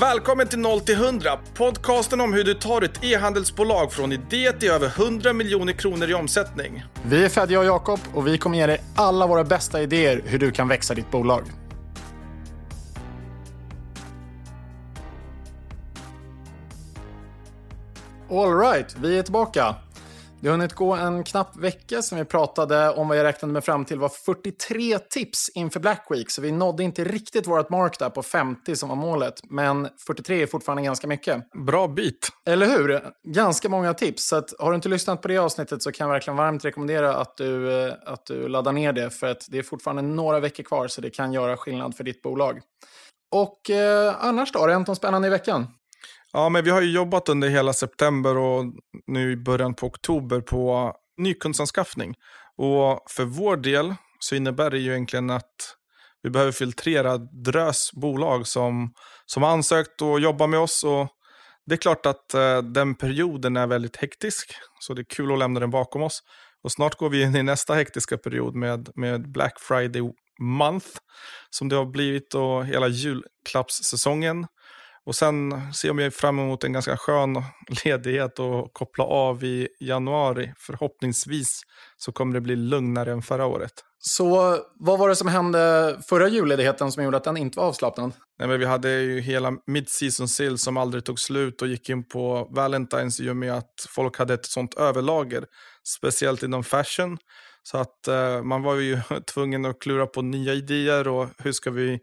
Välkommen till 0 till 100, podcasten om hur du tar ett e-handelsbolag från idé till över 100 miljoner kronor i omsättning. Vi är Fedja och Jakob och vi kommer ge dig alla våra bästa idéer hur du kan växa ditt bolag. All right, vi är tillbaka. Det har hunnit gå en knapp vecka sedan vi pratade om vad jag räknade med fram till var 43 tips inför Black Week. Så vi nådde inte riktigt vårt mark där på 50 som var målet. Men 43 är fortfarande ganska mycket. Bra bit. Eller hur? Ganska många tips. Så att, har du inte lyssnat på det avsnittet så kan jag verkligen varmt rekommendera att du, eh, att du laddar ner det. För att det är fortfarande några veckor kvar så det kan göra skillnad för ditt bolag. Och eh, annars då? Har det hänt något spännande i veckan? Ja, men vi har ju jobbat under hela september och nu i början på oktober på nykundsanskaffning. Och för vår del så innebär det ju egentligen att vi behöver filtrera drös bolag som, som ansökt och jobbar med oss. Och det är klart att eh, den perioden är väldigt hektisk, så det är kul att lämna den bakom oss. Och snart går vi in i nästa hektiska period med, med Black Friday Month, som det har blivit, och hela julklappssäsongen. Och sen ser jag fram emot en ganska skön ledighet och koppla av i januari. Förhoppningsvis så kommer det bli lugnare än förra året. Så vad var det som hände förra julledigheten som gjorde att den inte var avslappnad? Nej, men vi hade ju hela mid-season sale som aldrig tog slut och gick in på Valentine's i och med att folk hade ett sånt överlager. Speciellt inom fashion. Så att eh, man var ju tvungen att klura på nya idéer och hur ska vi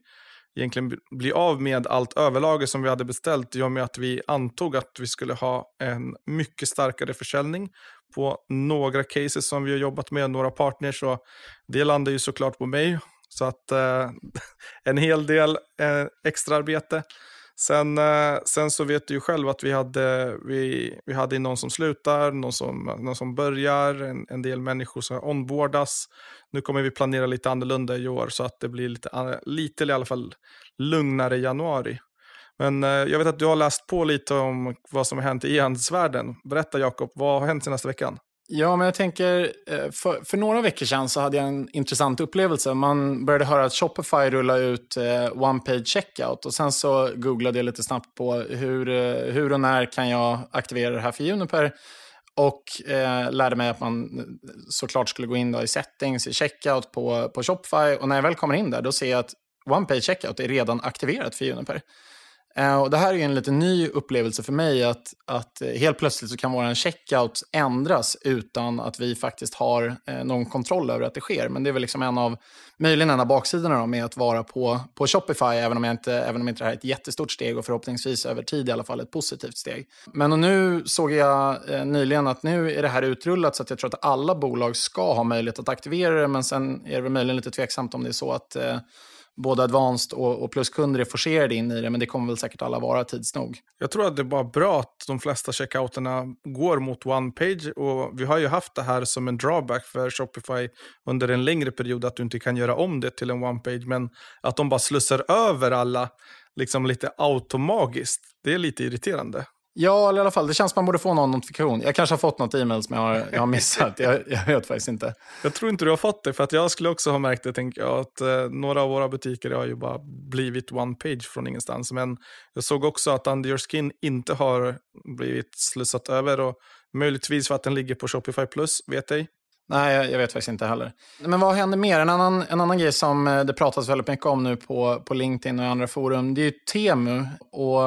egentligen bli av med allt överlager som vi hade beställt i och med att vi antog att vi skulle ha en mycket starkare försäljning på några cases som vi har jobbat med, några partners. Och det landar ju såklart på mig. Så att eh, en hel del eh, extra arbete. Sen, eh, sen så vet du ju själv att vi hade, vi, vi hade någon som slutar, någon som, någon som börjar, en, en del människor som onboardas. Nu kommer vi planera lite annorlunda i år så att det blir lite, eh, lite i alla fall lugnare i januari. Men eh, jag vet att du har läst på lite om vad som har hänt i e-handelsvärlden. Berätta Jakob, vad har hänt senaste veckan? Ja, men jag tänker, eh, för, för, några veckor sedan så hade jag en intressant upplevelse. Man började höra att Shopify rullar ut eh, One Page Checkout och sen så googlade jag lite snabbt på hur, eh, hur och när kan jag aktivera det här för Juniper. Och eh, lärde mig att man såklart skulle gå in då i settings, i checkout på, på Shopify. Och när jag väl kommer in där, då ser jag att One Page Checkout är redan aktiverat för Juniper. Eh, och det här är en lite ny upplevelse för mig, att, att eh, helt plötsligt så kan vår checkout ändras utan att vi faktiskt har eh, någon kontroll över att det sker. Men det är väl liksom en av, möjligen en av baksidorna då, med att vara på, på Shopify, även om, jag inte, även om inte det här är ett jättestort steg och förhoppningsvis över tid i alla fall ett positivt steg. Men och nu såg jag nyligen att nu är det här utrullat så att jag tror att alla bolag ska ha möjlighet att aktivera det, men sen är det väl möjligen lite tveksamt om det är så att både advanced och, och pluskunder är forcerade in i det, men det kommer väl säkert alla vara tids nog. Jag tror att det är bara bra att de flesta checkouterna går mot one-page och vi har ju haft det här som en drawback för Shopify under en längre period att du inte kan göra om det till en one-page, men att de bara slussar över alla liksom lite automagiskt, det är lite irriterande. Ja, eller i alla fall, det känns som man borde få någon notifikation. Jag kanske har fått något e-mail som jag har, jag har missat. jag, jag vet faktiskt inte. Jag tror inte du har fått det, för att jag skulle också ha märkt det, tänker jag, att eh, några av våra butiker har ju bara blivit one page från ingenstans. Men jag såg också att Under Your Skin inte har blivit slussat över och möjligtvis för att den ligger på Shopify Plus, vet ej. Nej, jag, jag, vet faktiskt inte heller. Men vad händer mer? En annan, en annan grej som eh, det pratas väldigt mycket om nu på, på LinkedIn och i andra forum, det är ju Temu. Och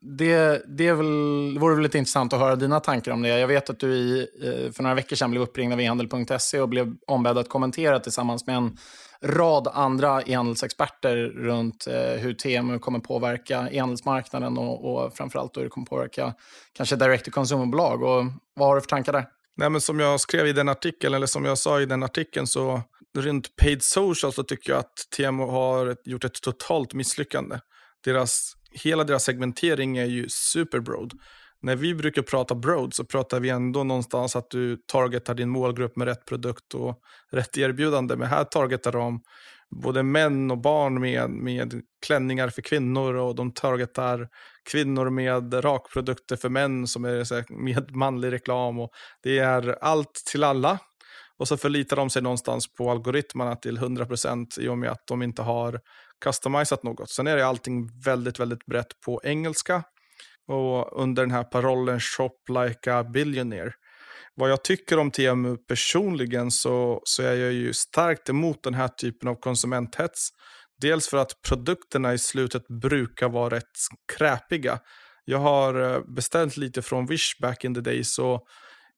det, det, är väl, det vore väl lite intressant att höra dina tankar om det. Jag vet att du i, eh, för några veckor sedan blev uppringd av ehandel.se och blev ombedd att kommentera tillsammans med en rad andra e-handelsexperter runt eh, hur Temu kommer påverka e-handelsmarknaden och, och framförallt hur det kommer påverka kanske direct to consumer-bolag. Och vad har du för tankar där? Nej, men som jag skrev i den artikeln, eller som jag sa i den artikeln, så runt paid social så tycker jag att TMO har gjort ett totalt misslyckande. Deras, hela deras segmentering är ju superbroad. När vi brukar prata broad så pratar vi ändå någonstans att du targetar din målgrupp med rätt produkt och rätt erbjudande. Men här targetar de både män och barn med, med klänningar för kvinnor och de targetar kvinnor med rakprodukter för män som är så här, med manlig reklam. Och det är allt till alla. Och så förlitar de sig någonstans på algoritmerna till 100% i och med att de inte har customisat något. Sen är det allting väldigt, väldigt brett på engelska och under den här parollen Shop like a billionaire. Vad jag tycker om TMU personligen så, så är jag ju starkt emot den här typen av konsumenthets. Dels för att produkterna i slutet brukar vara rätt kräpiga. Jag har eh, beställt lite från Wish back in the day så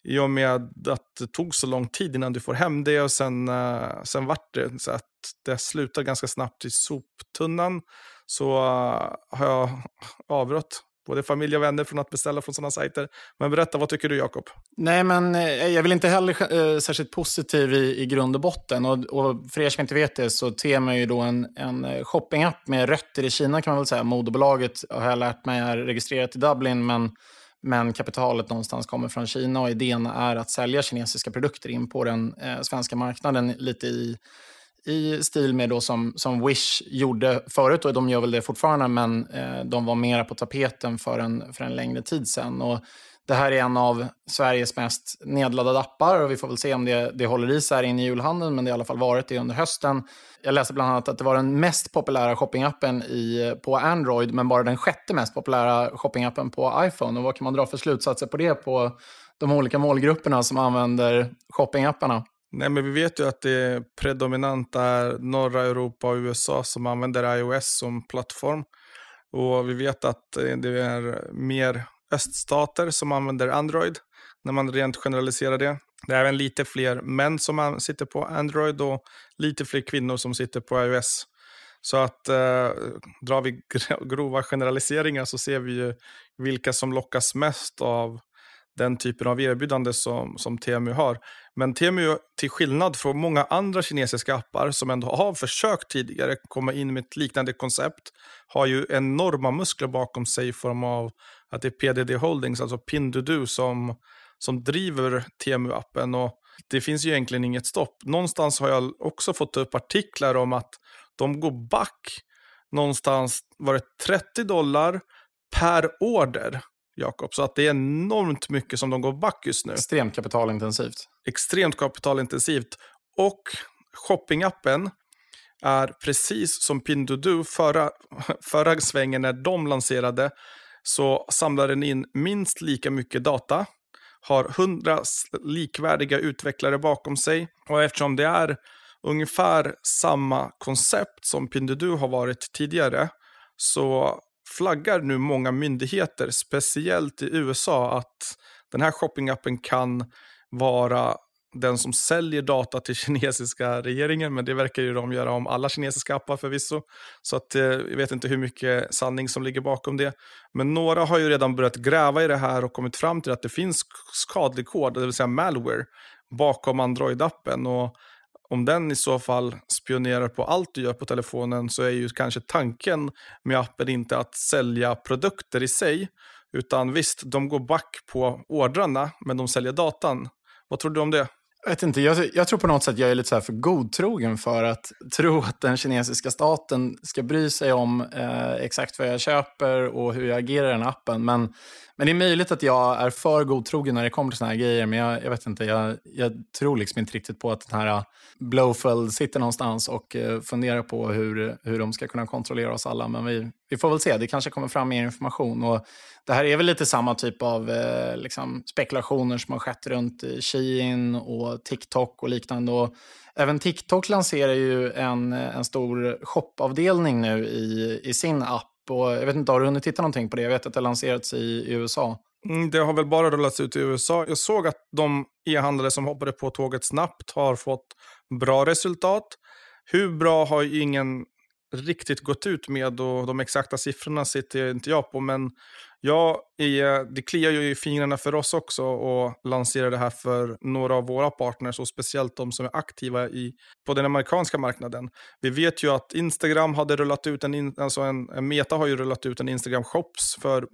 i och med att det tog så lång tid innan du får hem det och sen, eh, sen vart det så att det slutar ganska snabbt i soptunnan så eh, har jag avrått både familj och vänner från att beställa från sådana sajter. Men berätta, vad tycker du Jakob? Nej, men eh, jag vill inte heller eh, särskilt positiv i, i grund och botten. Och, och för er som inte vet det så Temu är ju då en, en eh, shoppingapp med rötter i Kina kan man väl säga. Moderbolaget har jag lärt mig är registrerat i Dublin, men men kapitalet någonstans kommer från Kina och idén är att sälja kinesiska produkter in på den eh, svenska marknaden lite i i stil med då som, som Wish gjorde förut, och de gör väl det fortfarande, men eh, de var mera på tapeten för en, för en längre tid sedan. Och det här är en av Sveriges mest nedladdade appar och vi får väl se om det, det håller i sig här in i julhandeln, men det har i alla fall varit det under hösten. Jag läste bland annat att det var den mest populära shoppingappen i, på Android, men bara den sjätte mest populära shoppingappen på iPhone. Och vad kan man dra för slutsatser på det på de olika målgrupperna som använder shoppingapparna? Nej, men vi vet ju att det predominant är norra Europa och USA som använder iOS som plattform. Och vi vet att eh, det är mer öststater som använder Android, när man rent generaliserar det. Det är även lite fler män som sitter på Android och lite fler kvinnor som sitter på iOS. Så att eh, drar vi grova generaliseringar så ser vi ju vilka som lockas mest av den typen av erbjudande som, som Temu har. Men Temu, till skillnad från många andra kinesiska appar som ändå har försökt tidigare komma in med ett liknande koncept, har ju enorma muskler bakom sig i form av att det är PDD Holdings, alltså Pindudu, som, som driver Temu-appen. Och det finns ju egentligen inget stopp. Någonstans har jag också fått upp artiklar om att de går back någonstans, var det 30 dollar per order Jakob. Så att det är enormt mycket som de går back just nu. Extremt kapitalintensivt. Extremt kapitalintensivt. Och shoppingappen är precis som Pinduoduo förra, förra svängen när de lanserade så samlar den in minst lika mycket data, har hundra likvärdiga utvecklare bakom sig och eftersom det är ungefär samma koncept som Pinduoduo har varit tidigare så flaggar nu många myndigheter, speciellt i USA, att den här shoppingappen kan vara den som säljer data till kinesiska regeringen, men det verkar ju de göra om alla kinesiska appar förvisso. Så att, eh, jag vet inte hur mycket sanning som ligger bakom det. Men några har ju redan börjat gräva i det här och kommit fram till att det finns skadlig kod, det vill säga malware, bakom Android-appen. Och om den i så fall spionerar på allt du gör på telefonen så är ju kanske tanken med appen inte att sälja produkter i sig. Utan visst, de går back på ordrarna, men de säljer datan. Vad tror du om det? Jag vet inte, jag, jag, tror på något sätt jag är lite så för godtrogen för att tro att den kinesiska staten ska bry sig om eh, exakt vad jag köper och hur jag agerar i den appen. Men men det är möjligt att jag är för godtrogen när det kommer till såna här grejer. Men jag, jag vet inte, jag, jag, tror liksom inte riktigt på att den här eh, Blowfeld sitter någonstans och eh, funderar på hur, hur de ska kunna kontrollera oss alla. Men vi, vi får väl se, det kanske kommer fram mer information. Och det här är väl lite samma typ av eh, liksom spekulationer som har skett runt Shein och TikTok och liknande. Och även TikTok lanserar ju en, en stor shopavdelning nu i, i sin app och jag vet inte, har du hunnit titta någonting på det? Jag vet att det har lanserats i, i USA. Mm, det har väl bara rullats ut i USA. Jag såg att de e-handlare som hoppade på tåget snabbt har fått bra resultat. Hur bra har ingen riktigt gått ut med och de exakta siffrorna sitter inte jag på. Men ja, det kliar ju i fingrarna för oss också att lansera det här för några av våra partners och speciellt de som är aktiva i, på den amerikanska marknaden. Vi vet ju att Instagram hade rullat ut en, alltså en, en Meta har ju rullat ut en Instagram Shops för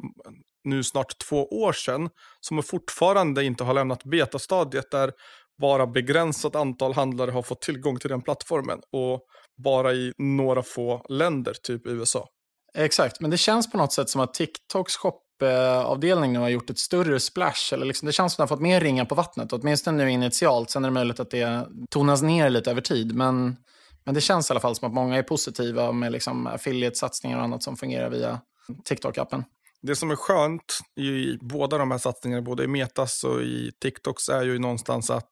nu snart två år sedan som fortfarande inte har lämnat betastadiet där bara begränsat antal handlare har fått tillgång till den plattformen och bara i några få länder, typ USA. Exakt, men det känns på något sätt som att TikToks shop-avdelning nu har gjort ett större splash. Eller liksom, det känns som att de har fått mer ringar på vattnet, åtminstone nu initialt. Sen är det möjligt att det tonas ner lite över tid. Men, Men det känns i alla fall som att många är positiva med liksom affiliate-satsningar och annat som fungerar via TikTok-appen. Det som är skönt i båda de här satsningarna, både i Metas och i TikToks, är ju någonstans att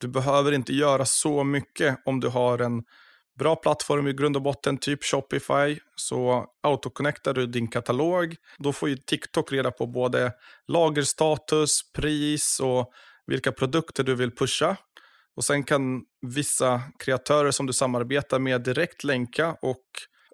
du behöver inte göra så mycket om du har en bra plattform i grund och botten, typ Shopify, så autoconnectar du din katalog. Då får ju TikTok reda på både lagerstatus, pris och vilka produkter du vill pusha. Och sen kan vissa kreatörer som du samarbetar med direkt länka och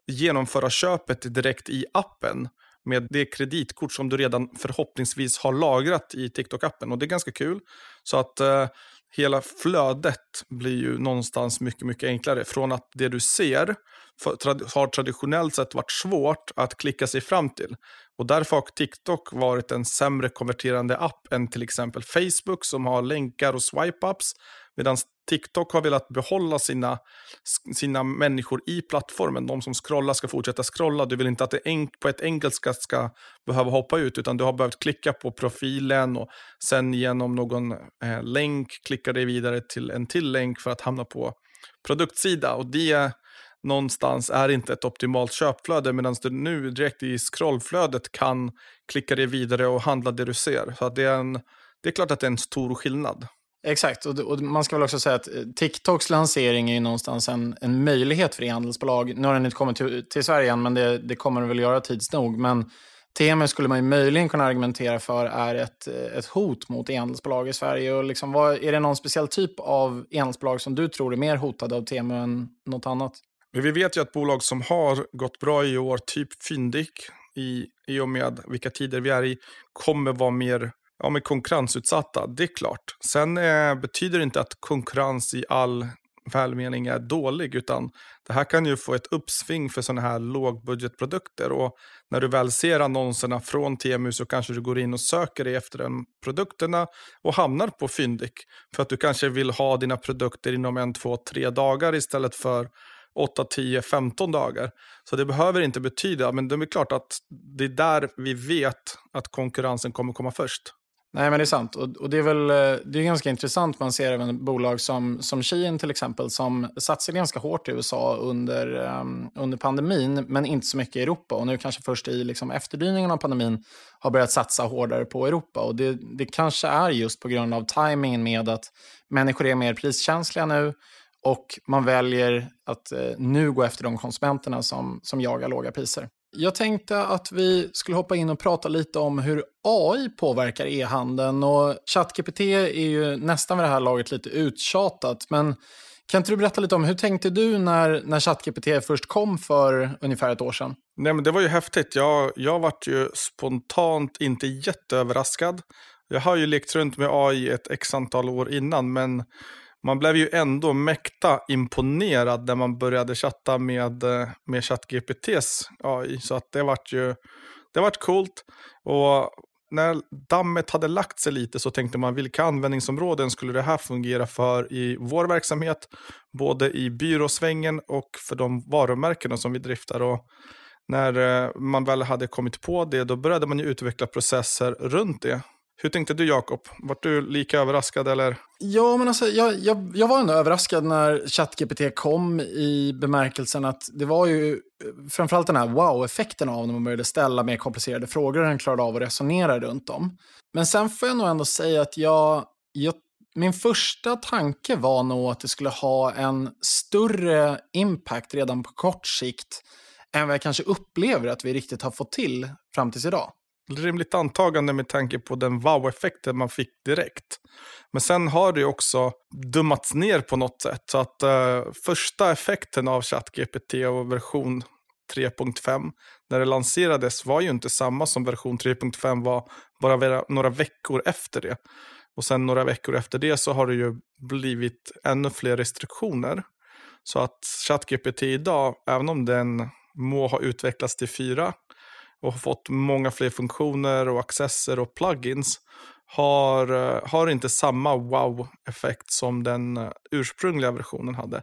genomföra köpet direkt i appen med det kreditkort som du redan förhoppningsvis har lagrat i TikTok-appen. Och det är ganska kul. Så att eh, hela flödet blir ju någonstans mycket, mycket enklare. Från att det du ser för, trad har traditionellt sett varit svårt att klicka sig fram till. Och därför har TikTok varit en sämre konverterande app än till exempel Facebook som har länkar och swipe-ups. Medan TikTok har velat behålla sina, sina människor i plattformen. De som scrollar ska fortsätta scrolla. Du vill inte att det på ett enkelt ska, ska behöva hoppa ut, utan du har behövt klicka på profilen och sen genom någon eh, länk klicka dig vidare till en till länk för att hamna på produktsida. Och det någonstans är inte ett optimalt köpflöde, medan du nu direkt i scrollflödet kan klicka dig vidare och handla det du ser. Så det, är en, det är klart att det är en stor skillnad. Exakt, och, och, man ska väl också säga att eh, TikToks lansering är ju någonstans en, en möjlighet för e-handelsbolag. Nu har den inte kommit till, till Sverige än, men det, det kommer den väl göra tids nog. Men Temu skulle man ju möjligen kunna argumentera för är ett, eh, ett hot mot e-handelsbolag i Sverige. Och liksom, vad, är det någon speciell typ av e-handelsbolag som du tror är mer hotade av Temu än något annat? Men vi vet ju att bolag som har gått bra i år, typ Fyndik, i, i och med vilka tider vi är i, kommer vara mer ja, men konkurrensutsatta. Det är klart. Sen eh, betyder det inte att konkurrens i all välmening är dålig, utan det här kan ju få ett uppsving för sådana här lågbudgetprodukter. Och när du väl ser annonserna från TMU så kanske du går in och söker dig efter de produkterna och hamnar på Fyndik. För att du kanske vill ha dina produkter inom en, två, tre dagar istället för 8, 10, 15 dagar. Så det behöver inte betyda, men det är klart att det är där vi vet att konkurrensen kommer komma först. Nej, men det är sant. Och, och, det är väl eh, det är ganska intressant. Man ser även bolag som, som Shein till exempel, som satsade ganska hårt i USA under, um, under pandemin, men inte så mycket i Europa. Och nu kanske först i liksom, efterdyningen av pandemin har börjat satsa hårdare på Europa. Och det, det kanske är just på grund av tajmingen med att människor är mer priskänsliga nu och man väljer att eh, nu gå efter de konsumenterna som, som jagar låga priser. Jag tänkte att vi skulle hoppa in och prata lite om hur AI påverkar e-handeln. Och ChatGPT är ju nästan vid det här laget lite uttjatat. Men kan inte du berätta lite om hur tänkte du när, när ChatGPT först kom för ungefär ett år sedan? Nej, men det var ju häftigt. Jag, jag vart ju spontant inte jätteöverraskad. Jag har ju lekt runt med AI ett x antal år innan, men man blev ju ändå mäkta imponerad när man började chatta med, eh, med ChatGPTs AI. Så att det vart ju det vart coolt. Och när dammet hade lagt sig lite så tänkte man vilka användningsområden skulle det här fungera för i vår verksamhet. Både i byråsvängen och för de varumärkena som vi driftar. Och när eh, man väl hade kommit på det då började man ju utveckla processer runt det. Hur tänkte du Jakob? Var du lika överraskad eller? Ja, men alltså, jag, jag, jag var ändå överraskad när ChatGPT kom i bemärkelsen att det var ju framförallt den här wow-effekten av när man började ställa mer komplicerade frågor och den klarade av att resonera runt dem. Men sen får jag nog ändå säga att jag, jag min första tanke var nog att det skulle ha en större impact redan på kort sikt än vad jag kanske upplever att vi riktigt har fått till fram tills idag rimligt antagande med tanke på den wow-effekten man fick direkt. Men sen har det också dummats ner på något sätt. Så att uh, första effekten av ChatGPT och version 3.5 när det lanserades var ju inte samma som version 3.5 var bara några veckor efter det. Och sen några veckor efter det så har det ju blivit ännu fler restriktioner. Så att ChatGPT idag, även om den må ha utvecklats till fyra och har fått många fler funktioner och accesser och plugins har, eh, har inte samma wow-effekt som den eh, ursprungliga versionen hade.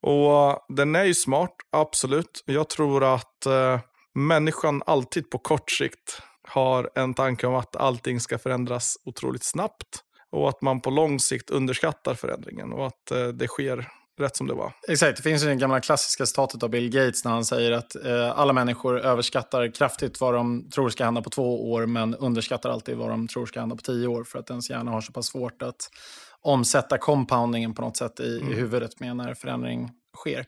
Och den är ju smart, absolut. Jag tror att eh, människan alltid på kort sikt har en tanke om att allting ska förändras otroligt snabbt. Och att man på lång sikt underskattar förändringen och att det sker rätt som det var. Exakt, det finns ju det gamla klassiska citatet av Bill Gates när han säger att eh, alla människor överskattar kraftigt vad de tror ska hända på två år men underskattar alltid vad de tror ska hända på tio år för att ens hjärna har så pass svårt att omsätta compoundingen på något sätt i, mm. i huvudet med när förändring sker.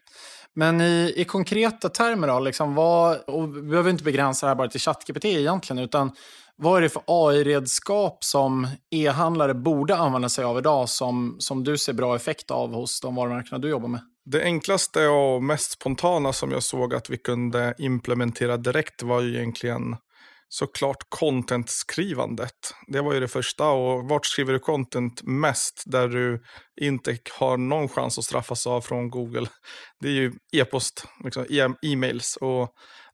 Men i, i konkreta termer då, liksom vad, och vi behöver inte begränsa det här bara till ChatGPT egentligen, utan vad är det för AI-redskap som e-handlare borde använda sig av idag som, som du ser bra effekt av hos de varumärkena du jobbar med? Det enklaste och mest spontana som jag såg att vi kunde implementera direkt var ju egentligen såklart content-skrivandet. Det var ju det första. Och vart skriver du content mest där du inte har någon chans att straffas av från Google? Det är ju e-post, liksom, e-mails. Och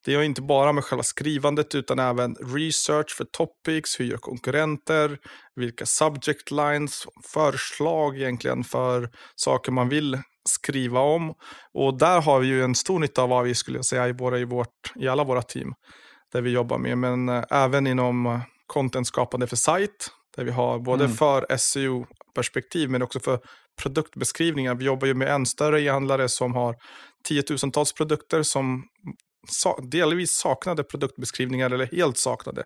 det är inte bara med själva skrivandet utan även research för topics, hur gör konkurrenter, vilka subject lines, förslag egentligen för saker man vill skriva om. Och där har vi ju en stor nytta av vad vi skulle säga i, våra, i, vårt, i alla våra team där vi jobbar med, men äh, även inom äh, contentskapande för sajt, där vi har både mm. för SEO-perspektiv men också för produktbeskrivningar. Vi jobbar ju med en större e-handlare som har tiotusentals produkter som delvis saknade produktbeskrivningar eller helt saknade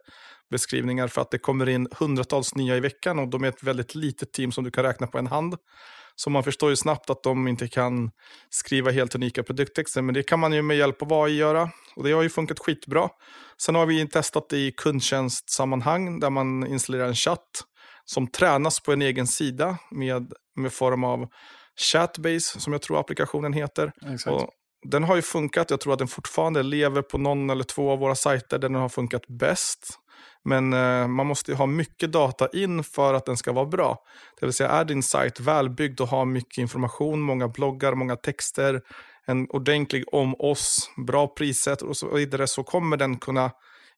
beskrivningar för att det kommer in hundratals nya i veckan och de är ett väldigt litet team som du kan räkna på en hand. Så man förstår ju snabbt att de inte kan skriva helt unika produkttexter, men det kan man ju med hjälp av AI göra. Och det har ju funkat skitbra. Sen har vi testat det i kundtjänstsammanhang där man installerar en chatt som tränas på en egen sida med, med form av Chatbase, som jag tror applikationen heter. Och den har ju funkat, jag tror att den fortfarande lever på någon eller två av våra sajter där den har funkat bäst. Men eh, man måste ha mycket data in för att den ska vara bra. Det vill säga är din sajt välbyggd och har mycket information, många bloggar, många texter, en ordentlig om oss, bra prissätt och så vidare så kommer den kunna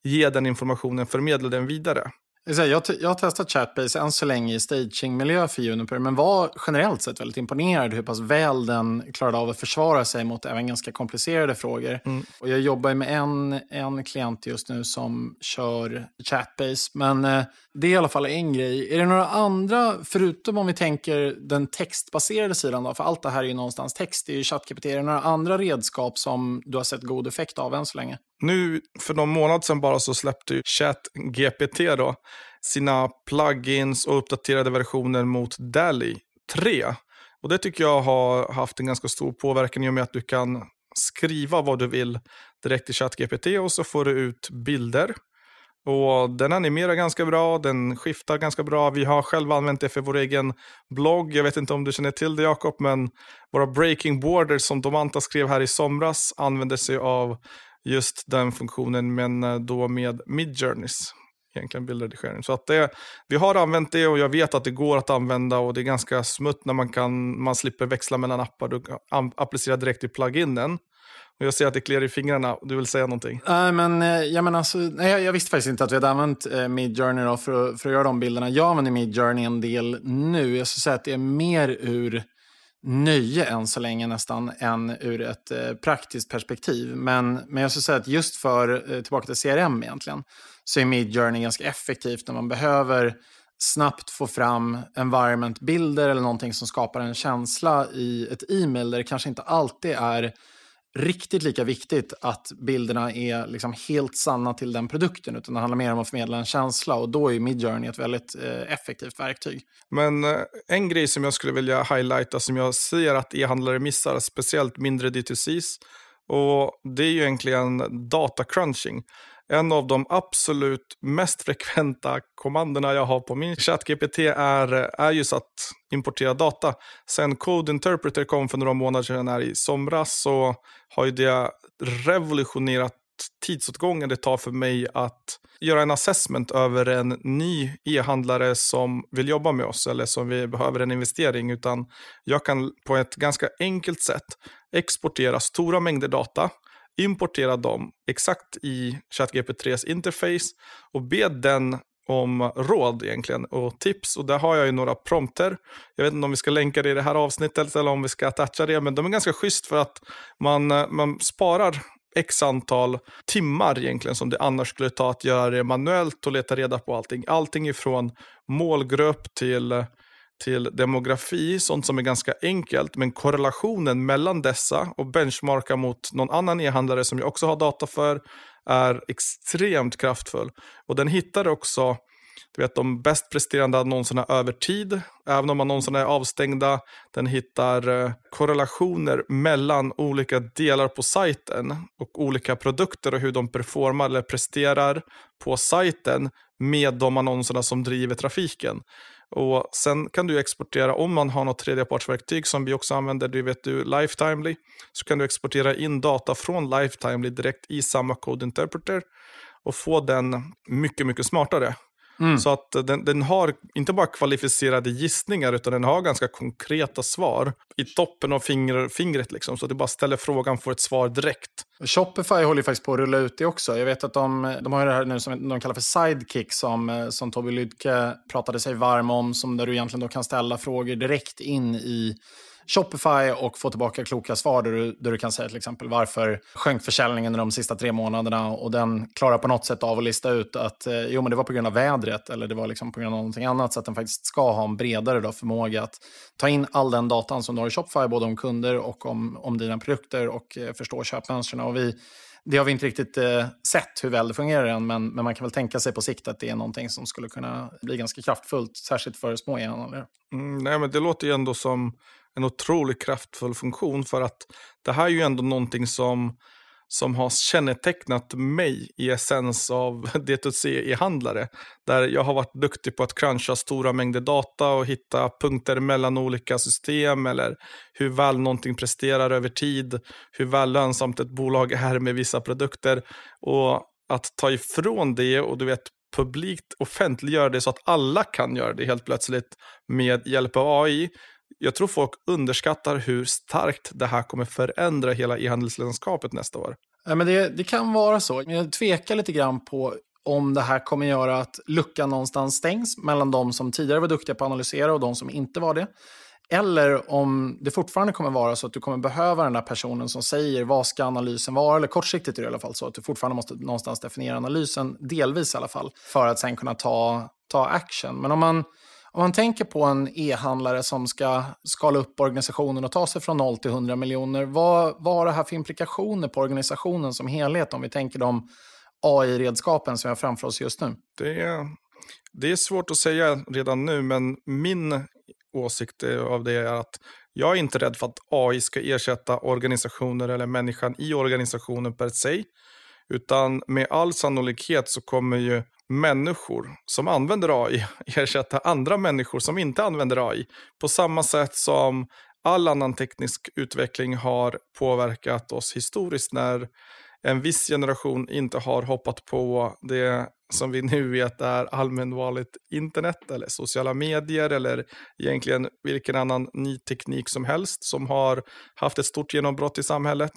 ge den informationen, förmedla den vidare. Jag, jag har testat Chatbase än så länge i stagingmiljö för Juniper, men var generellt sett väldigt imponerad hur pass väl den klarade av att försvara sig mot även ganska komplicerade frågor. Mm. Och jag jobbar med en, en klient just nu som kör Chatbase, men eh, det är i alla fall en grej. Är det några andra, förutom om vi tänker den textbaserade sidan, då, för allt det här är ju någonstans text, det är ju ChatGPT, är det några andra redskap som du har sett god effekt av än så länge? Nu för någon månad sedan bara så släppte ju ChatGPT då sina plugins och uppdaterade versioner mot DALI 3. Och det tycker jag har haft en ganska stor påverkan i och med att du kan skriva vad du vill direkt i ChatGPT och så får du ut bilder. Och Den animerar ganska bra, den skiftar ganska bra. Vi har själva använt det för vår egen blogg. Jag vet inte om du känner till det Jakob, men våra breaking borders som Domanta skrev här i somras använder sig av just den funktionen, men eh, då med Midjourneys. Egentligen bildredigering. Så att det, vi har använt det och jag vet att det går att använda och det är ganska smutt när man, kan, man slipper växla mellan appar. Du kan applicera direkt i pluginen. Och jag ser att det kliar i fingrarna. Du vill säga någonting? Nej, men, eh, ja, men alltså, nej, jag visste faktiskt inte att vi hade använt eh, Midjourney för, för att göra de bilderna. Jag använder Midjourney en del nu. Jag skulle säga att det är mer ur nöje än så länge nästan än ur ett eh, praktiskt perspektiv. Men, men jag skulle säga att just för, eh, tillbaka till CRM egentligen, så är Midjourney ganska effektivt när man behöver snabbt få fram environment-bilder eller någonting som skapar en känsla i ett e-mail där det kanske inte alltid är riktigt lika viktigt att bilderna är liksom helt sanna till den produkten, utan det handlar mer om att förmedla en känsla och då är Midjourney ett väldigt eh, effektivt verktyg. Men eh, en grej som jag skulle vilja highlighta som jag ser att e-handlare missar, speciellt mindre D2Cs, och det är ju egentligen data crunching en av de absolut mest frekventa kommandona jag har på min ChatGPT är, är just att importera data. Sen Code Interpreter kom för några månader sedan här i somras så har ju det revolutionerat tidsåtgången det tar för mig att göra en assessment över en ny e-handlare som vill jobba med oss eller som vi behöver en investering. Utan jag kan på ett ganska enkelt sätt exportera stora mängder data importera dem exakt i ChatGPT3s interface och be den om råd egentligen och tips. Och där har jag ju några prompter. Jag vet inte om vi ska länka det i det här avsnittet eller om vi ska attacha det, men de är ganska schysst för att man, eh, man sparar x antal timmar egentligen som det annars skulle ta att göra det manuellt och leta reda på allting. Allting ifrån målgrupp till eh, till demografi, sånt som är ganska enkelt, men korrelationen mellan dessa och benchmarka mot någon annan e-handlare som jag också har data för är extremt kraftfull. Och den hittar också du vet, de bäst presterande annonserna över tid, även om annonserna är avstängda. Den hittar eh, korrelationer mellan olika delar på sajten och olika produkter och hur de performar eller presterar på sajten med de annonserna som driver trafiken. Och Sen kan du exportera, om man har något tredjepartsverktyg som vi också använder, det vet du, Lifetimely, så kan du exportera in data från Lifetimely direkt i samma code interpreter och få den mycket, mycket smartare. Mm. Så att den, den, har inte bara kvalificerade gissningar utan den har ganska konkreta svar i toppen av finger, fingret. Liksom, så att du bara ställer frågan och får ett svar direkt. Shopify håller faktiskt på att rulla ut det också. Jag vet att de, de har det här nu som de kallar för sidekick som, som Tobbe Lydke pratade sig varm om. Som där du egentligen då kan ställa frågor direkt in i Shopify och få tillbaka kloka svar där du, där du kan säga till exempel varför sjönk försäljningen de sista tre månaderna och den klarar på något sätt av att lista ut att eh, jo, men det var på grund av vädret eller det var liksom på grund av någonting annat så att den faktiskt ska ha en bredare då, förmåga att ta in all den datan som du har i Shopify, både om kunder och om, om dina produkter och eh, förstå köpmönstren. Och vi, det har vi inte riktigt eh, sett hur väl det fungerar än, men, men man kan väl tänka sig på sikt att det är någonting som skulle kunna bli ganska kraftfullt, särskilt för små e-handlare. Mm, nej, men det låter ju ändå som en otroligt kraftfull funktion för att det här är ju ändå någonting som, som har kännetecknat mig i essens av D2C-e-handlare. Där jag har varit duktig på att cruncha stora mängder data och hitta punkter mellan olika system eller hur väl någonting presterar över tid, hur väl lönsamt ett bolag är med vissa produkter. Och att ta ifrån det och du vet publikt offentliggöra det så att alla kan göra det helt plötsligt med hjälp av AI jag tror folk underskattar hur starkt det här kommer förändra hela e-handelslandskapet nästa år. Ja, men det, det kan vara så. Jag tvekar lite grann på om det här kommer göra att luckan någonstans stängs mellan de som tidigare var duktiga på att analysera och de som inte var det. Eller om det fortfarande kommer vara så att du kommer behöva den där personen som säger vad ska analysen vara, eller kortsiktigt är det i alla fall så att du fortfarande måste någonstans definiera analysen, delvis i alla fall, för att sen kunna ta, ta action. Men om man om man tänker på en e-handlare som ska skala upp organisationen och ta sig från 0 till 100 miljoner, vad, vad har det här för implikationer på organisationen som helhet om vi tänker de AI-redskapen som vi har framför oss just nu? Det är, det är svårt att säga redan nu, men min åsikt eh, av det är att jag är inte rädd för att AI ska ersätta organisationer eller människan i organisationen per se. Utan med all sannolikhet så kommer ju människor som använder AI ersätta andra människor som inte använder AI. På samma sätt som all annan teknisk utveckling har påverkat oss historiskt när en viss generation inte har hoppat på det som vi nu vet är allmänvanligt internet eller sociala medier eller egentligen vilken annan ny teknik som helst som har haft ett stort genombrott i samhället.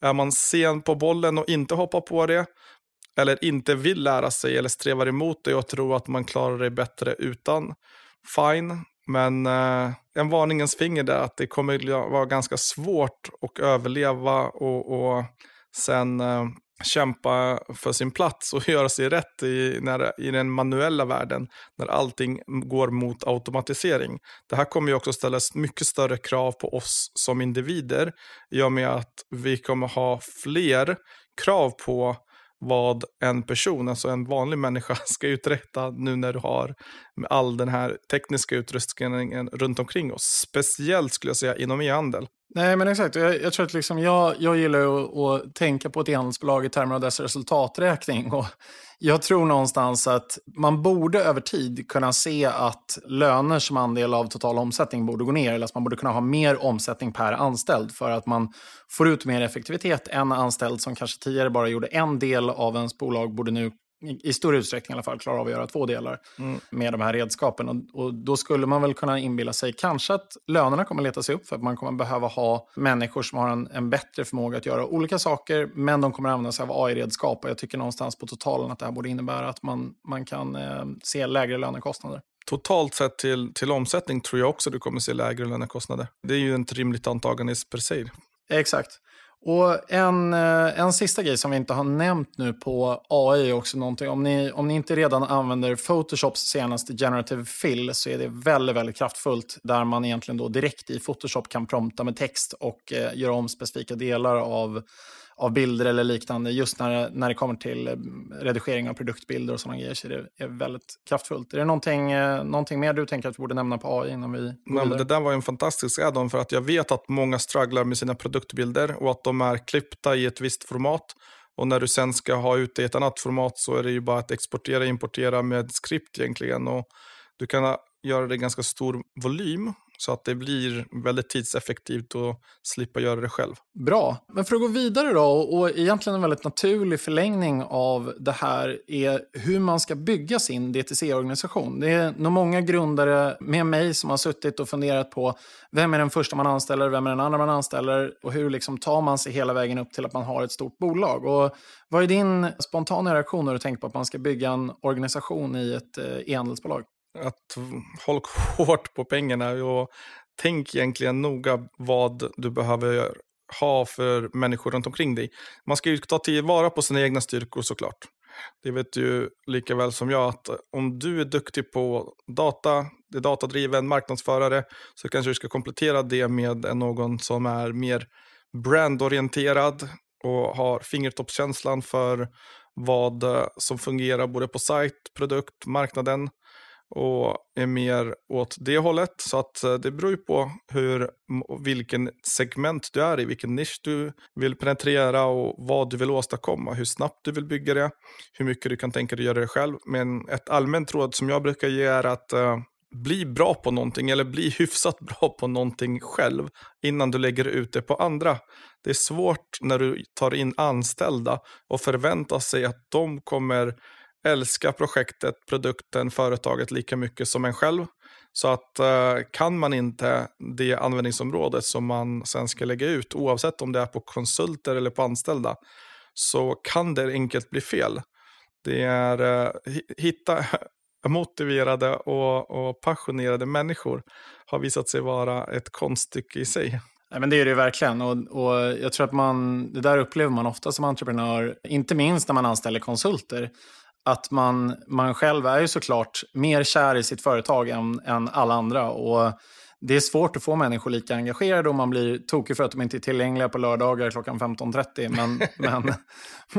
Är man sen på bollen och inte hoppar på det eller inte vill lära sig eller strävar emot det och tror att man klarar det bättre utan, fine. Men eh, en varningens finger där att det kommer vara ganska svårt att överleva och, och sen eh, kämpa för sin plats och göra sig rätt i, när, i den manuella världen när allting går mot automatisering. Det här kommer ju också ställa mycket större krav på oss som individer i och med att vi kommer ha fler krav på vad en person, alltså en vanlig människa, ska uträtta nu när du har med all den här tekniska utrustningen runt omkring oss. Speciellt skulle jag säga inom e-handel. Nej, men exakt. Jag, jag tror att liksom jag, jag gillar att, att tänka på ett e-handelsbolag i termer av dess resultaträkning. Och jag tror någonstans att man borde över tid kunna se att löner som andel av total omsättning borde gå ner. Eller att man borde kunna ha mer omsättning per anställd för att man får ut mer effektivitet. En anställd som kanske tidigare bara gjorde en del av ens bolag borde nu i stor utsträckning i alla fall klarar av att göra två delar mm. med de här redskapen. Och, och, då skulle man väl kunna inbilla sig kanske att lönerna kommer leta sig upp för att man kommer behöva ha människor som har en, en bättre förmåga att göra olika saker, men de kommer använda sig av AI-redskap. Och jag tycker någonstans på totalen att det här borde innebära att man, man kan eh, se lägre lönekostnader. Totalt sett till, till omsättning tror jag också du kommer se lägre lönekostnader. Det är ju ett rimligt antagande per se. Exakt. Och en, eh, en sista grej som vi inte har nämnt nu på AI är också någonting. Om ni, om ni inte redan använder Photoshops senaste Generative Fill så är det väldigt, väldigt kraftfullt. Där man egentligen då direkt i Photoshop kan prompta med text och eh, göra om specifika delar av av bilder eller liknande. Just när, när det kommer till eh, redigering av produktbilder och sådana grejer så är det är väldigt kraftfullt. Är det någonting, eh, någonting mer du tänker att vi borde nämna på AI innan vi går Nej, men Det där var en fantastisk add-on för att jag vet att många strugglar med sina produktbilder och att de är klippta i ett visst format. Och när du sen ska ha ut det i ett annat format så är det ju bara att exportera och importera med skript egentligen. Och du kan göra det i ganska stor volym så att det blir väldigt tidseffektivt att slippa göra det själv. Bra. Men för att gå vidare då, och egentligen en väldigt naturlig förlängning av det här är hur man ska bygga sin DTC-organisation. Det är nog många grundare med mig som har suttit och funderat på vem är den första man anställer, vem är den andra man anställer och hur liksom tar man sig hela vägen upp till att man har ett stort bolag. Och vad är din spontana reaktion när du tänker på att man ska bygga en organisation i ett eh, e-handelsbolag? Att håll hårt på pengarna och tänk egentligen noga vad du behöver ha för människor runt omkring dig. Man ska ju ta tillvara på sina egna styrkor såklart. Det vet du lika väl som jag att om du är duktig på data, är datadriven marknadsförare, så kanske du ska komplettera det med någon som är mer brandorienterad och har fingertoppskänslan för vad som fungerar både på sajt, produkt, marknaden och är mer åt det hållet. Så att eh, det beror ju på hur, vilken segment du är i, vilken nisch du vill penetrera och vad du vill åstadkomma, hur snabbt du vill bygga det, hur mycket du kan tänka dig göra det själv. Men ett allmänt råd som jag brukar ge är att uh, bli bra på någonting eller bli hyfsat bra på någonting själv innan du lägger ut det på andra. Det är svårt när du tar in anställda och förväntar sig att de kommer älska projektet, produkten, företaget lika mycket som en själv. Så att eh, kan man inte det användningsområdet som man sen ska lägga ut, oavsett om det är på konsulter eller på anställda, så kan det enkelt bli fel. Det är eh, hitta motiverade och, och passionerade människor har visat sig vara ett konststycke i sig. Nej, men det är det verkligen. Och, och jag tror att man, det där upplever man ofta som entreprenör, inte minst när man anställer konsulter att man, man själv är ju såklart mer kär i sitt företag än, än alla andra. Och det är svårt att få människor lika engagerade och man blir tokig för att de inte är tillgängliga på lördagar klockan 15.30. Men, men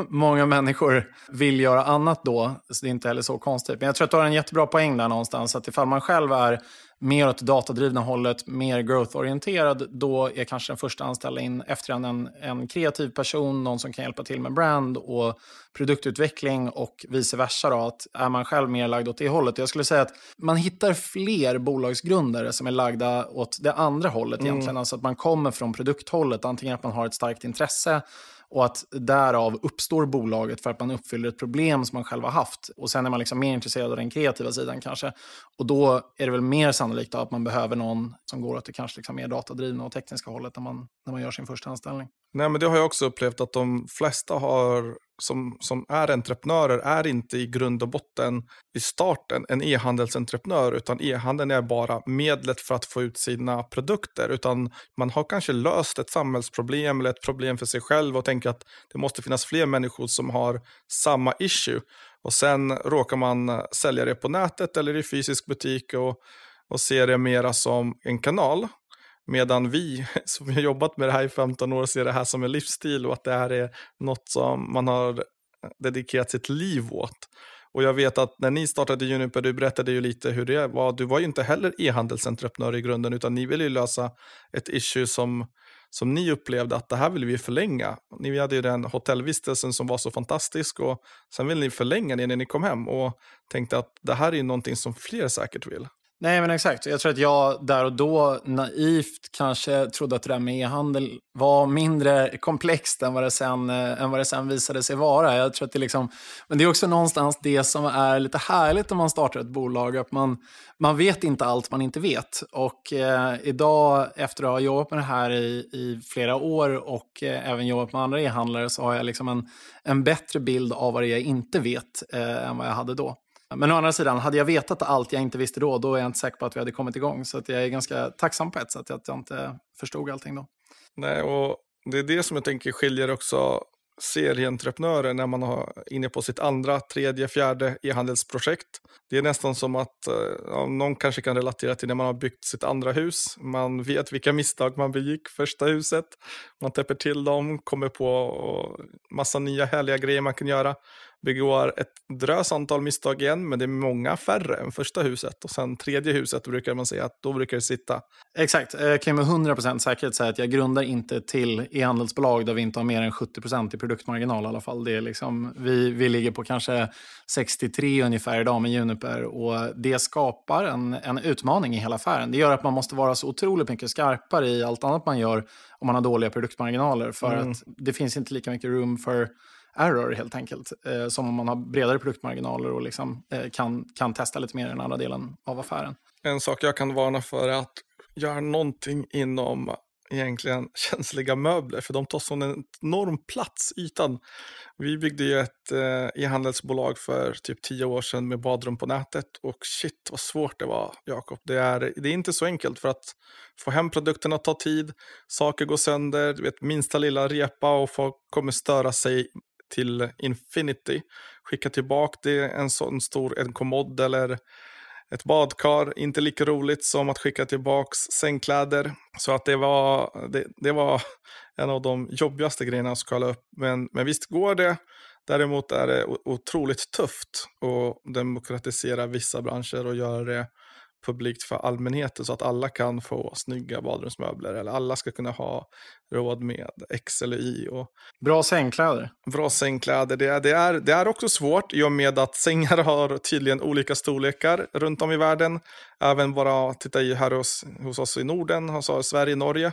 många människor vill göra annat då, så det är inte heller så konstigt. Men jag tror att du har en jättebra poäng där någonstans. Att ifall man själv är mer åt datadrivna hållet, mer growth-orienterad, då är kanske den första anställda in efter en, en, kreativ person, någon som kan hjälpa till med brand och produktutveckling och vice versa. Då, att är man själv mer lagd åt det hållet. Jag skulle säga att man hittar fler bolagsgrundare som är lagda åt det andra hållet mm. egentligen. Alltså att man kommer från produkthållet, antingen att man har ett starkt intresse och att därav uppstår bolaget för att man uppfyller ett problem som man själv har haft. Och sen är man liksom mer intresserad av den kreativa sidan kanske. Och då är det väl mer sannolikt att man behöver någon som går åt det kanske liksom mer datadrivna och tekniska hållet när man, när man gör sin första anställning. Nej, men det har jag också upplevt att de flesta har, som, som är entreprenörer är inte i grund och botten i starten en e-handelsentreprenör, utan e-handeln är bara medlet för att få ut sina produkter. Utan man har kanske löst ett samhällsproblem eller ett problem för sig själv och tänker att det måste finnas fler människor som har samma issue. Och sen råkar man sälja det på nätet eller i fysisk butik och, och ser det mera som en kanal. Medan vi som har jobbat med det här i 15 år ser det här som en livsstil och att det här är något som man har eh, dedikerat sitt liv åt. Och jag vet att när ni startade Juniper, du berättade ju lite hur det var. Du var ju inte heller e-handelsentreprenör i grunden, utan ni ville ju lösa ett issue som, som ni upplevde att det här vill vi förlänga. Ni hade ju den hotellvistelsen som var så fantastisk och sen ville ni förlänga det när ni kom hem och tänkte att det här är ju någonting som fler säkert vill. Nej, men exakt. Jag tror att jag där och då naivt kanske trodde att det där med e-handel var mindre komplext än vad, det sen, eh, än vad det sen visade sig vara. Jag tror att det liksom, men det är också någonstans det som är lite härligt om man startar ett bolag, att man, man vet inte allt man inte vet. Och eh, idag, efter att ha jobbat med det här i, i flera år och eh, även jobbat med andra e-handlare, så har jag liksom en, en bättre bild av vad det är jag inte vet eh, än vad jag hade då. Men å andra sidan, hade jag vetat allt jag inte visste då, då är jag inte säker på att vi hade kommit igång. Så att jag är ganska tacksam på ett sätt att jag inte förstod allting då. Nej, och det är det som jag tänker skiljer också serieentreprenörer när man är inne på sitt andra, tredje, fjärde e-handelsprojekt. Det är nästan som att eh, ja, någon kanske kan relatera till när man har byggt sitt andra hus. Man vet vilka misstag man begick första huset. Man täpper till dem, kommer på massa nya härliga grejer man kan göra begår ett drös antal misstag igen, men det är många färre än första huset. Och sen tredje huset brukar man säga att då brukar det sitta. Exakt, jag kan med 100% säkerhet säga att jag grundar inte till e-handelsbolag där vi inte har mer än 70% i produktmarginal i alla fall. Det är liksom, vi, vi ligger på kanske 63 ungefär idag med Juniper och det skapar en, en utmaning i hela affären. Det gör att man måste vara så otroligt mycket skarpare i allt annat man gör om man har dåliga produktmarginaler för mm. att det finns inte lika mycket room för error helt enkelt. Eh, som om man har bredare produktmarginaler och liksom, eh, kan, kan testa lite mer i den andra delen av affären. En sak jag kan varna för är att göra någonting inom egentligen känsliga möbler, för de tar sån enorm plats, ytan. Vi byggde ju ett eh, e-handelsbolag för typ tio år sedan med badrum på nätet och shit vad svårt det var, Jakob. Det är, det är inte så enkelt för att få hem produkterna tar tid, saker går sönder, du vet minsta lilla repa och folk kommer störa sig till Infinity. Skicka tillbaka det, en sån stor en kommod eller ett badkar. Inte lika roligt som att skicka tillbaka sängkläder. Så att det var, det, det var en av de jobbigaste grejerna att skala upp. Men, men visst går det. Däremot är det otroligt tufft att demokratisera vissa branscher och göra det publikt för allmänheten så att alla kan få snygga badrumsmöbler eller alla ska kunna ha råd med X eller Y. Och bra sängkläder. Bra sängkläder. Det är, det, är, det är också svårt i och med att sängar har tydligen olika storlekar runt om i världen. Även bara titta i här hos, hos oss i Norden, alltså Sverige, Norge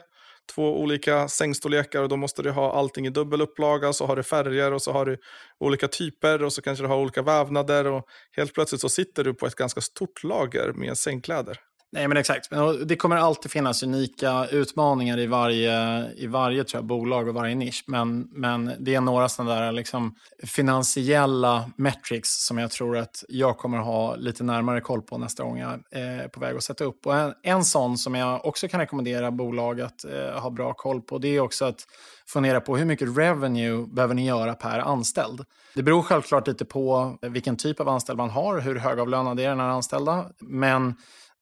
två olika sängstorlekar och då måste du ha allting i dubbel upplaga. Så har du färger och så har du olika typer och så kanske du har olika vävnader och helt plötsligt så sitter du på ett ganska stort lager med sängkläder. Nej, men exakt. Det kommer alltid finnas unika utmaningar i varje, i varje tror jag, bolag och varje nisch. Men, men det är några sådana där liksom, finansiella metrics som jag tror att jag kommer ha lite närmare koll på nästa gång jag är på väg att sätta upp. Och en, en sån som jag också kan rekommendera bolag att eh, ha bra koll på, det är också att fundera på hur mycket revenue behöver ni göra per anställd. Det beror självklart lite på vilken typ av anställd man har, hur högavlönad är den här anställda. Men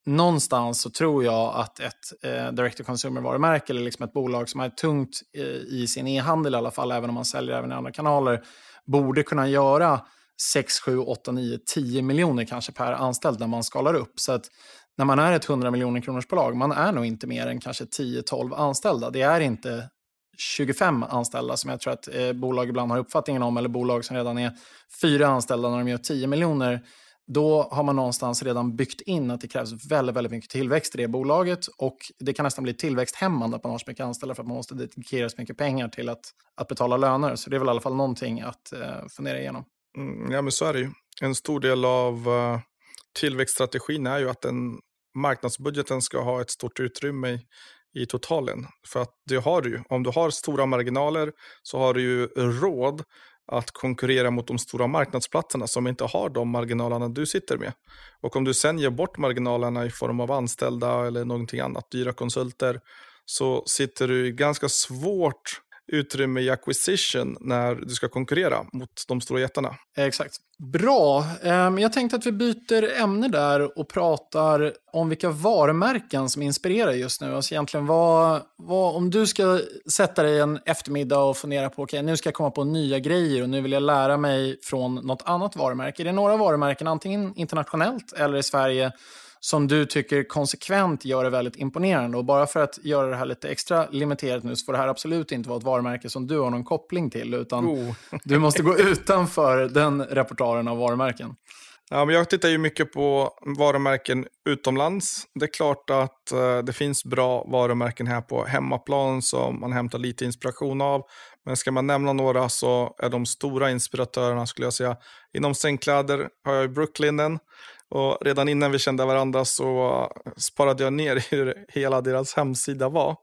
någonstans så tror jag att ett eh, direct-to-consumer-varumärke eller liksom ett bolag som är tungt eh, i sin e-handel i alla fall, även om man säljer även i andra kanaler, borde kunna göra 6, 7, 8, 9, 10 miljoner kanske per anställd när man skalar upp. Så att när man är ett 100 miljoner kronors bolag, man är nog inte mer än kanske 10-12 anställda. Det är inte 25 anställda som jag tror att eh, bolag ibland har uppfattningen om, eller bolag som redan är fyra anställda när de gör 10 miljoner då har man någonstans redan byggt in att det krävs väldigt, väldigt mycket tillväxt i det bolaget och det kan nästan bli tillväxthämmande att man har så mycket anställda för att man måste dedikera så mycket pengar till att, att betala löner. Så det är väl i alla fall någonting att eh, fundera igenom. Mm, ja, men så är det ju. En stor del av uh, tillväxtstrategin är ju att den marknadsbudgeten ska ha ett stort utrymme i, i totalen. För att det har du ju. Om du har stora marginaler så har du ju råd att konkurrera mot de stora marknadsplatserna som inte har de marginalerna du sitter med. Och om du sen ger bort marginalerna i form av anställda eller någonting annat, dyra konsulter, så sitter du i ganska svårt utrymme i acquisition när du ska konkurrera mot de stora jättarna. Exakt. Bra. Ehm, jag tänkte att vi byter ämne där och pratar om vilka varumärken som inspirerar just nu. Alltså egentligen vad, vad, om du ska sätta dig en eftermiddag och fundera på okej, okay, nu ska jag komma på nya grejer och nu vill jag lära mig från något annat varumärke. Är det några varumärken, antingen internationellt eller i Sverige, som du tycker konsekvent gör det väldigt imponerande. Och bara för att göra det här lite extra limiterat nu så får det här absolut inte vara ett varumärke som du har någon koppling till. Utan oh. du måste gå utanför den repertoaren av varumärken. Ja, men jag tittar ju mycket på varumärken utomlands. Det är klart att uh, det finns bra varumärken här på hemmaplan som man hämtar lite inspiration av. Men ska man nämna några så är de stora inspiratörerna skulle jag säga. Inom sängkläder har jag Brooklinen. Och redan innan vi kände varandra så sparade jag ner hur hela deras hemsida var.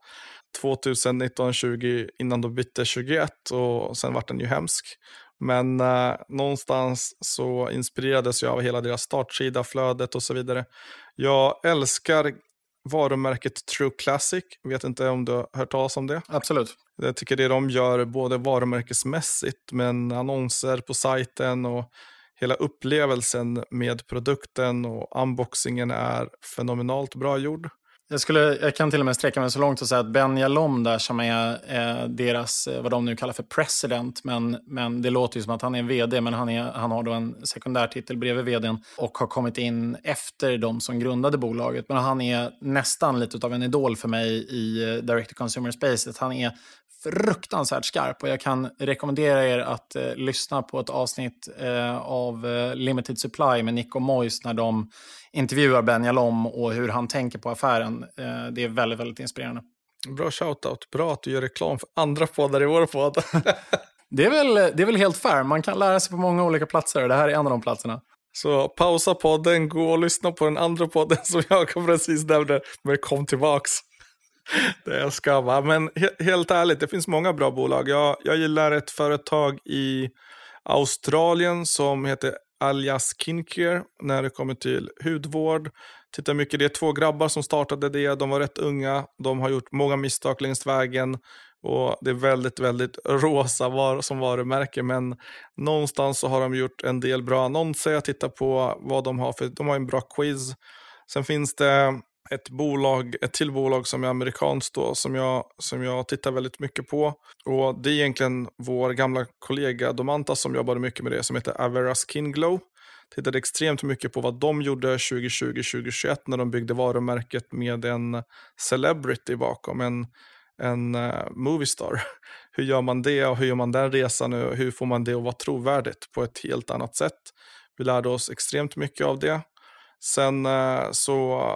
2019, 20 innan de bytte 21 och sen vart den ju hemsk. Men eh, någonstans så inspirerades jag av hela deras startsida, flödet och så vidare. Jag älskar varumärket True Classic. Vet inte om du har hört talas om det? Absolut. Jag tycker det de gör både varumärkesmässigt men annonser på sajten och hela upplevelsen med produkten och unboxingen är fenomenalt bra gjord. Jag, skulle, jag kan till och med sträcka mig så långt och säga att Ben Jalom där som är eh, deras, eh, vad de nu kallar för president, men, men det låter ju som att han är vd, men han, är, han har då en sekundärtitel bredvid vdn och har kommit in efter de som grundade bolaget. Men han är nästan lite av en idol för mig i eh, direct to consumer spacet. Han är fruktansvärt skarp och jag kan rekommendera er att eh, lyssna på ett avsnitt eh, av eh, Limited Supply med Nick och Mois när de intervjuar Ben Jalom och hur han tänker på affären. Eh, det är väldigt, väldigt inspirerande. Bra shoutout. Bra att du gör reklam för andra poddar i vår podd. det, är väl, det är väl helt fair. Man kan lära sig på många olika platser. Det här är en av de platserna. Så pausa podden, gå och lyssna på den andra podden som jag precis nämnde, men kom tillbaks. Det jag ska va. Men he helt ärligt, det finns många bra bolag. Jag, jag gillar ett företag i Australien som heter Alias Skincare när det kommer till hudvård. Tittar mycket, det är två grabbar som startade det. De var rätt unga. De har gjort många misstag längs vägen. Och det är väldigt, väldigt rosa var, som varumärke. Men någonstans så har de gjort en del bra annonser. Jag tittar på vad de har för, de har en bra quiz. Sen finns det ett bolag, ett till bolag som är amerikanskt då, som jag, som jag tittar väldigt mycket på. Och det är egentligen vår gamla kollega Domanta som jobbade mycket med det, som heter Avera Skin Glow. Tittade extremt mycket på vad de gjorde 2020-2021 när de byggde varumärket med en celebrity bakom, en, en eh, uh, moviestar. Hur gör man det och hur gör man den resan och hur får man det att vara trovärdigt på ett helt annat sätt? Vi lärde oss extremt mycket av det. Sen eh, så,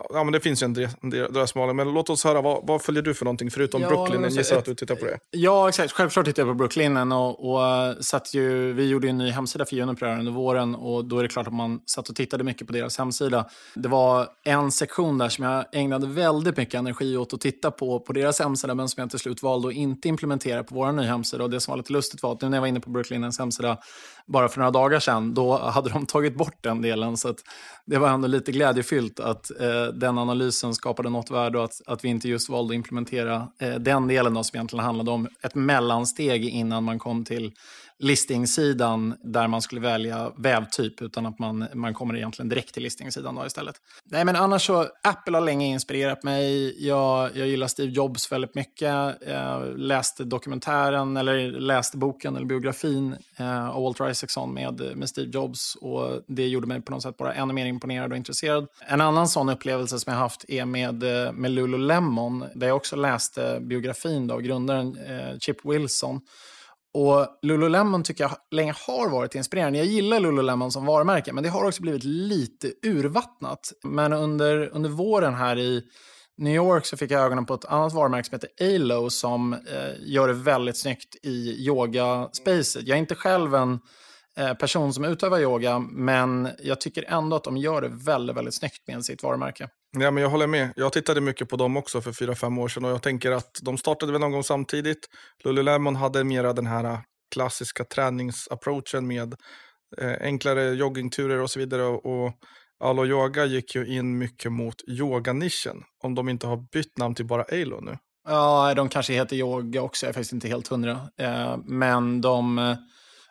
ja men det finns ju en, drösmål, men låt oss höra, vad, vad följer du för någonting förutom ja, Brooklyn? Jag gissar att du tittar på det. Ja, exakt. Självklart tittar jag på Brooklyn. Och, och eh, satt ju, vi gjorde en ny hemsida för Juniper under våren och då är det klart att man satt och tittade mycket på deras hemsida. Det var en sektion där som jag ägnade väldigt mycket energi åt att titta på, på deras hemsida, men som jag till slut valde att inte implementera på vår nya hemsida. Och det som var lite lustigt var att nu när jag var inne på Brooklynens hemsida bara för några dagar sedan, då hade de tagit bort den delen. Så det var ändå lite glädjefyllt att eh, den analysen skapade något värde och att, att vi inte just valde att implementera eh, den delen då, som egentligen handlade om ett mellansteg innan man kom till listingsidan där man skulle välja vävtyp utan att man, man kommer egentligen direkt till listingsidan då istället. Nej, men annars så, Apple har länge inspirerat mig. Jag, jag gillar Steve Jobs väldigt mycket. Jag läste dokumentären, eller läste boken eller biografin eh, av Walter Isaacson med, med Steve Jobs och det gjorde mig på något sätt bara ännu mer imponerad och intresserad. En annan sån upplevelse som jag haft är med, eh, med Lululemon där jag också läste biografin av grundaren eh, Chip Wilson och Lululemon tycker jag länge har varit inspirerande. Jag gillar Lululemon som varumärke, men det har också blivit lite urvattnat. Men under, under våren här i New York så fick jag ögonen på ett annat varumärke som heter Alo som eh, gör det väldigt snyggt i yoga-spacet. Jag är inte själv en eh, person som utövar yoga, men jag tycker ändå att de gör det väldigt, väldigt snyggt med sitt varumärke. Ja, men jag håller med. Jag tittade mycket på dem också för fyra fem år sedan och jag tänker att de startade väl någon gång samtidigt. Lululemon hade mera den här äh, klassiska träningsapproachen med eh, enklare joggingturer och så vidare. Och Alo Yoga gick ju in mycket mot yoganischen. Om de inte har bytt namn till bara Alo nu. Ja, de kanske heter yoga också. Jag är faktiskt inte helt hundra. Eh, men de eh,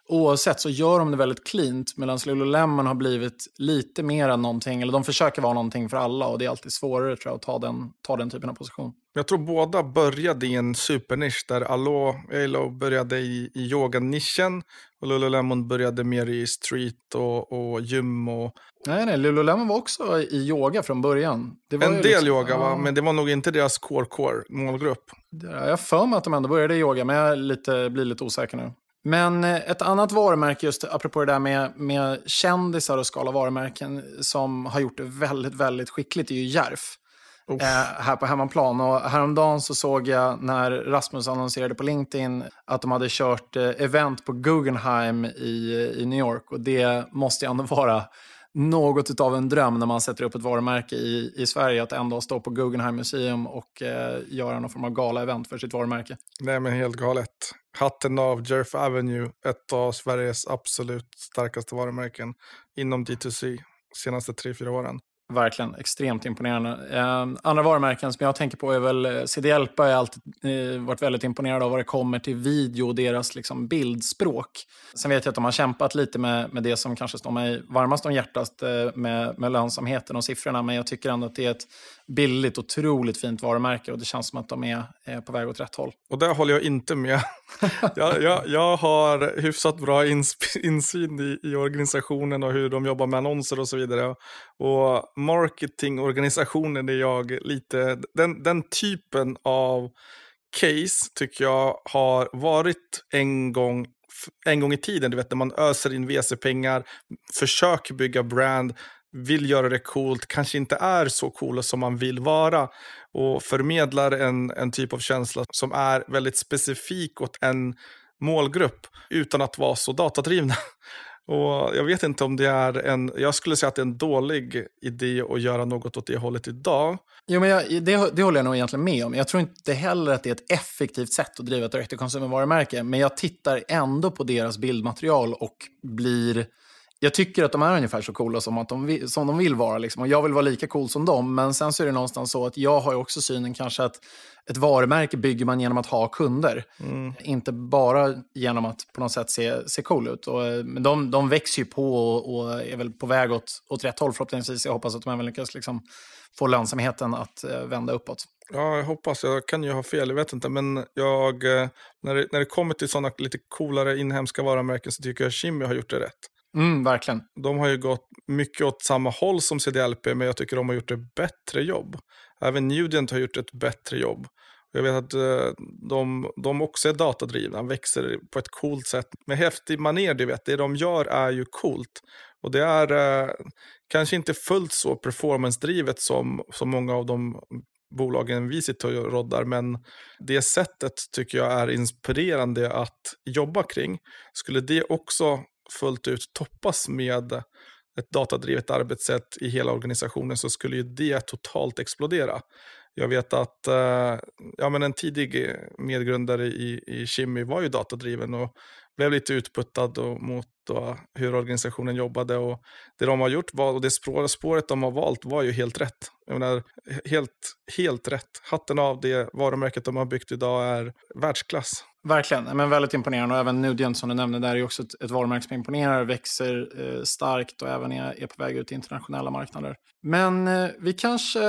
Oavsett så gör de det väldigt cleant medan Lululemon har blivit lite mer än någonting, eller de försöker vara någonting för alla och det är alltid svårare tror jag att ta den, ta den typen av position. Jag tror båda började i en supernisch där Alo, Alo började i, i yoganischen och Lululemon började mer i street och, och gym. Och... Nej, nej, Lululemon var också i yoga från början. en del liksom, yoga, va? men det var nog inte deras core-core målgrupp. Jag har för mig att de ändå började i yoga, men jag lite, blir lite osäker nu. Men eh, ett annat varumärke, just apropå det där med, med kändisar och skala varumärken, som har gjort det väldigt, väldigt skickligt, är ju Järf. Eh, här på hemmaplan. Och häromdagen så såg jag när Rasmus annonserade på LinkedIn att de hade kört eh, event på Guggenheim i, i New York. Och det måste ju ändå vara något av en dröm när man sätter upp ett varumärke i, i Sverige att ändå stå på Guggenheim Museum och eh, göra någon form av gala-event för sitt varumärke. Nej men helt galet. Hatten av Jerf Avenue, ett av Sveriges absolut starkaste varumärken inom D2C senaste tre fyra åren. Verkligen, extremt imponerande. Eh, andra varumärken som jag tänker på är väl eh, CD-Elpa. Jag har alltid eh, varit väldigt imponerad av vad det kommer till video och deras liksom, bildspråk. Sen vet jag att de har kämpat lite med, med det som kanske står mig varmast om hjärtat eh, med, med lönsamheten och siffrorna. Men jag tycker ändå att det är ett billigt, otroligt fint varumärke och det känns som att de är eh, på väg åt rätt håll. Och där håller jag inte med. jag, jag, jag har hyfsat bra insyn i, i organisationen och hur de jobbar med annonser och så vidare. Och marketingorganisationen är jag lite, den, den typen av case tycker jag har varit en gång en gång i tiden, du vet när man öser in VC-pengar, försöker bygga brand, vill göra det coolt, kanske inte är så coola som man vill vara och förmedlar en, en typ av känsla som är väldigt specifik åt en målgrupp utan att vara så datadrivna. Och jag vet inte om det är en, jag skulle säga att det är en dålig idé att göra något åt det hållet idag. Jo, men jag, det, det håller jag nog egentligen med om. Jag tror inte heller att det är ett effektivt sätt att driva ett direkt-to-consumer-varumärke. Men jag tittar ändå på deras bildmaterial och blir jag tycker att de är ungefär så coola som, att de som de vill vara. Liksom. Och jag vill vara lika cool som dem. Men sen så är det någonstans så att jag har också synen kanske att ett varumärke bygger man genom att ha kunder. Mm. Inte bara genom att på något sätt se, se cool ut. Och, men de, de växer ju på och, och, är väl på väg åt, åt rätt håll förhoppningsvis. Jag hoppas att de även lyckas liksom, få lönsamheten att uh, vända uppåt. Ja, jag hoppas. Jag kan ju ha fel, jag vet inte. Men jag, eh, när, det, när det kommer till sådana lite coolare inhemska varumärken så tycker jag Kimmy har gjort det rätt. Mm, verkligen. De har ju gått mycket åt samma håll som CDLP, men jag tycker de har gjort ett bättre jobb. Även Nudient har gjort ett bättre jobb. Jag vet att eh, de, de också är datadrivna, växer på ett coolt sätt. Med häftig maner, du vet. Det de gör är ju coolt. Och det är eh, kanske inte fullt så performance-drivet som, som många av de bolagen vi sitter och roddar, men det sättet tycker jag är inspirerande att jobba kring. Skulle det också fullt ut toppas med ett datadrivet arbetssätt i hela organisationen så skulle ju det totalt explodera. Jag vet att eh, ja, men en tidig medgrundare i, i Kimi var ju datadriven och blev lite utputtad och, mot och hur organisationen jobbade. Och det de har gjort var, och det spåret de har valt var ju helt rätt. Jag menar, helt, helt rätt. Hatten av det varumärket de har byggt idag är världsklass. Verkligen, men väldigt imponerande. Och även Nudient som du nämnde, där är också ett, ett varumärke som imponerar, växer eh, starkt och även är, är på väg ut till internationella marknader. Men eh, vi kanske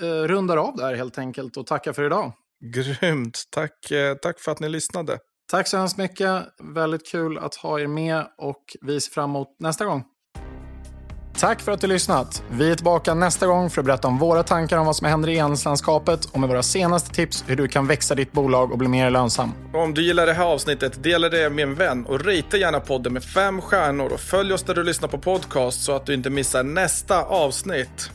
eh, rundar av där helt enkelt och tackar för idag. Grymt, tack, eh, tack för att ni lyssnade. Tack så hemskt mycket. Väldigt kul att ha er med och vi ser fram emot nästa gång. Tack för att du lyssnat. Vi är tillbaka nästa gång för att berätta om våra tankar om vad som händer i e-handelslandskapet och med våra senaste tips hur du kan växa ditt bolag och bli mer lönsam. Om du gillar det här avsnittet, dela det med en vän och rita gärna podden med fem stjärnor och följ oss där du lyssnar på podcast så att du inte missar nästa avsnitt.